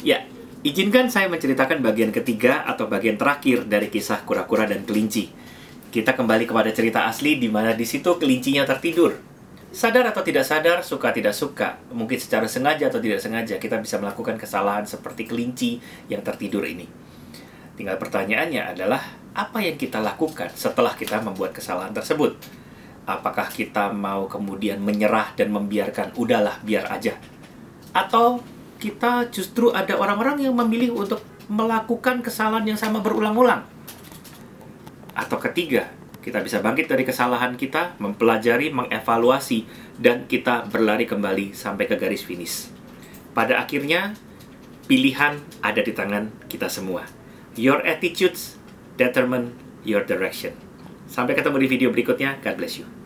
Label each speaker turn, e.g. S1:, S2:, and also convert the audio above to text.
S1: Ya, izinkan saya menceritakan bagian ketiga atau bagian terakhir dari kisah kura-kura dan kelinci. Kita kembali kepada cerita asli di mana di situ kelincinya tertidur. Sadar atau tidak sadar, suka tidak suka, mungkin secara sengaja atau tidak sengaja kita bisa melakukan kesalahan seperti kelinci yang tertidur ini. Tinggal pertanyaannya adalah apa yang kita lakukan setelah kita membuat kesalahan tersebut? Apakah kita mau kemudian menyerah dan membiarkan udahlah biar aja? Atau kita justru ada orang-orang yang memilih untuk melakukan kesalahan yang sama berulang-ulang? Atau ketiga, kita bisa bangkit dari kesalahan kita, mempelajari, mengevaluasi, dan kita berlari kembali sampai ke garis finish. Pada akhirnya, pilihan ada di tangan kita semua. Your attitudes determine your direction. Sampai ketemu di video berikutnya. God bless you.